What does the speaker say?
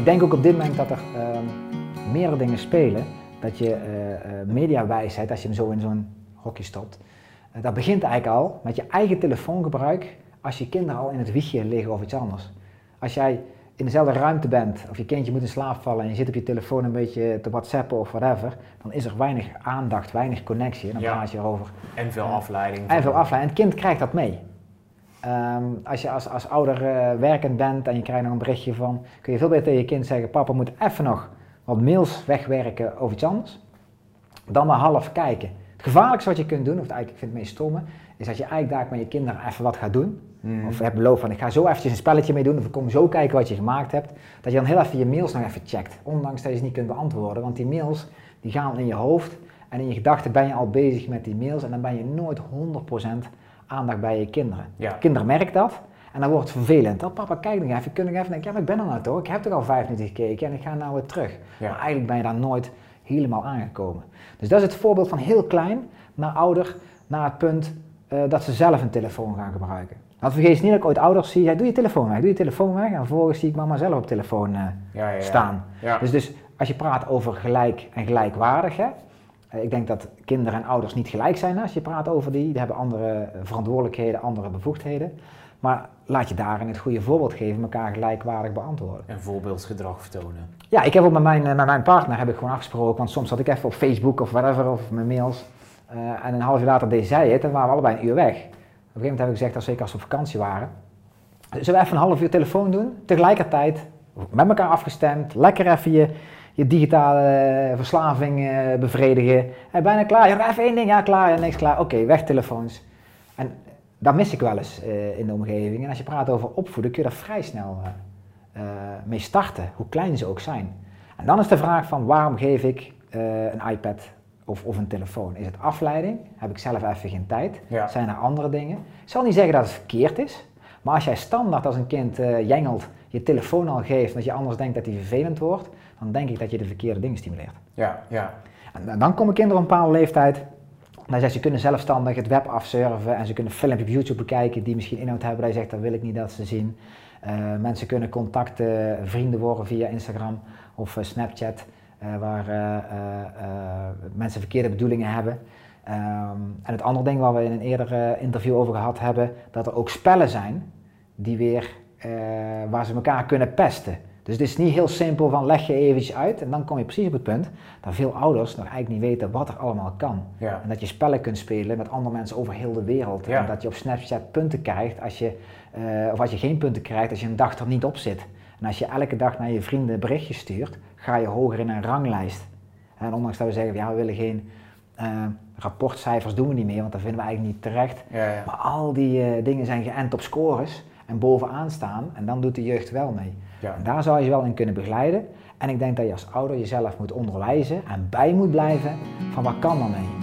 Ik denk ook op dit moment dat er ehm, meerdere dingen spelen. Dat je uh, mediawijsheid, als je hem zo in zo'n hokje stopt, uh, dat begint eigenlijk al met je eigen telefoongebruik als je kinderen al in het wiegje liggen of iets anders. Als jij in dezelfde ruimte bent, of je kindje moet in slaap vallen en je zit op je telefoon een beetje te whatsappen of whatever, dan is er weinig aandacht, weinig connectie en dan Ja. praat je erover. En veel afleiding. En veel afleiding. En het kind krijgt dat mee. Ehm, als je als, als ouder eh, werkend bent en je krijgt nog een berichtje van, kun je veel beter tegen je kind zeggen, papa moet even nog wat mails wegwerken over iets anders, dan maar half kijken. Het gevaarlijkste wat je kunt doen, of het eigenlijk, ik vind het meest stomme, is dat je eigenlijk daar met je kinderen even wat gaat doen. Mhm. Of je hebt beloofd van, ik ga zo eventjes een spelletje mee doen, of ik kom zo kijken wat je gemaakt hebt. Dat je dan heel even je mails nog even checkt, ondanks dat je ze niet kunt beantwoorden. Want die mails, die gaan in je hoofd en in je gedachten ben je al bezig met die mails en dan ben je nooit 100% aandacht bij je kinderen. Ja. Kinderen merken dat en dan wordt het vervelend. Oh, papa, kijk nog even, kun ik even denken, ja, maar ik ben er nou toch, ik heb toch al vijf minuten gekeken en ik ga nou weer terug. Ja. Maar eigenlijk ben je daar nooit helemaal aangekomen. Dus dat is het voorbeeld van heel klein naar ouder, naar het punt eh, dat ze zelf een telefoon gaan gebruiken. Want vergeet niet dat ik ooit ouders zie, ja, doe je telefoon weg, doe je telefoon weg en vervolgens zie ik mama zelf op telefoon eh, Ja, ja, ja. staan. Dus, dus als je praat over gelijk en gelijkwaardig, hè, ik denk dat kinderen en ouders niet gelijk zijn als je praat over die. Die hebben andere eh, verantwoordelijkheden, andere bevoegdheden. Maar laat je daarin het goede voorbeeld geven, elkaar gelijkwaardig beantwoorden. En voorbeeldsgedrag vertonen. Ja, ik heb ook met mijn, eh, met mijn partner heb ik gewoon afgesproken, want soms zat ik even op Facebook of whatever, of mijn mails. eh, en een half uur later deed zij het en waren we allebei een uur weg. Op een gegeven moment heb ik gezegd, dat zeker als we op vakantie waren, zullen we even een half uur telefoon doen, tegelijkertijd, met elkaar afgestemd, lekker even je, je digitale eh, verslaving eh, bevredigen. Hey, bijna klaar, ja, even één ding, ja klaar, ja, niks klaar, oké, weg telefoons. En dat mis ik wel eens eh, in de omgeving. En als je praat over opvoeden, kun je daar vrij snel mee starten, hoe klein ze ook zijn. En dan is de vraag van waarom geef ik een iPad of, of een telefoon? Is het afleiding? Heb ik zelf even geen tijd? Ja. Zijn er andere dingen? Ik zal niet zeggen dat het verkeerd is, maar als jij standaard als een kind jengelt, je telefoon al geeft, dat je anders denkt dat hij vervelend wordt, dan denk ik dat je de verkeerde dingen stimuleert. Ja, ja. En dan- dan komen kinderen op een bepaalde leeftijd. Dan zeggen ze kunnen zelfstandig het web afsurfen en ze kunnen filmpjes op YouTube bekijken die misschien inhoud hebben. Dat je zegt dat wil ik niet dat ze zien. Eh, mensen kunnen contacten, vrienden worden via Instagram of eh, Snapchat, eh, waar mensen verkeerde bedoelingen hebben. Ehm, en het andere ding waar we in een eerder eh, interview over gehad hebben, dat er ook spellen zijn die weer, eh, waar ze elkaar kunnen pesten. Dus het is niet heel simpel van leg je eventjes uit en dan kom je precies op het punt dat veel ouders nog eigenlijk niet weten wat er allemaal kan. Ja. En dat je spellen kunt spelen met andere mensen over heel de wereld. Ja. En dat je op Snapchat punten krijgt als je, eh, of als je geen punten krijgt als je een dag er niet op zit. En als je elke dag naar je vrienden berichtjes stuurt, ga je hoger in een ranglijst. En ondanks dat we zeggen, ja, we willen geen eh, rapportcijfers doen we niet meer, want dat vinden we eigenlijk niet terecht. Ja. Maar al die dingen zijn geënt op scores en bovenaan staan en dan doet de jeugd wel mee. Ja. En daar zou je ze wel in kunnen begeleiden. En ik denk dat je als ouder jezelf moet onderwijzen en bij moet blijven van wat kan dan mee.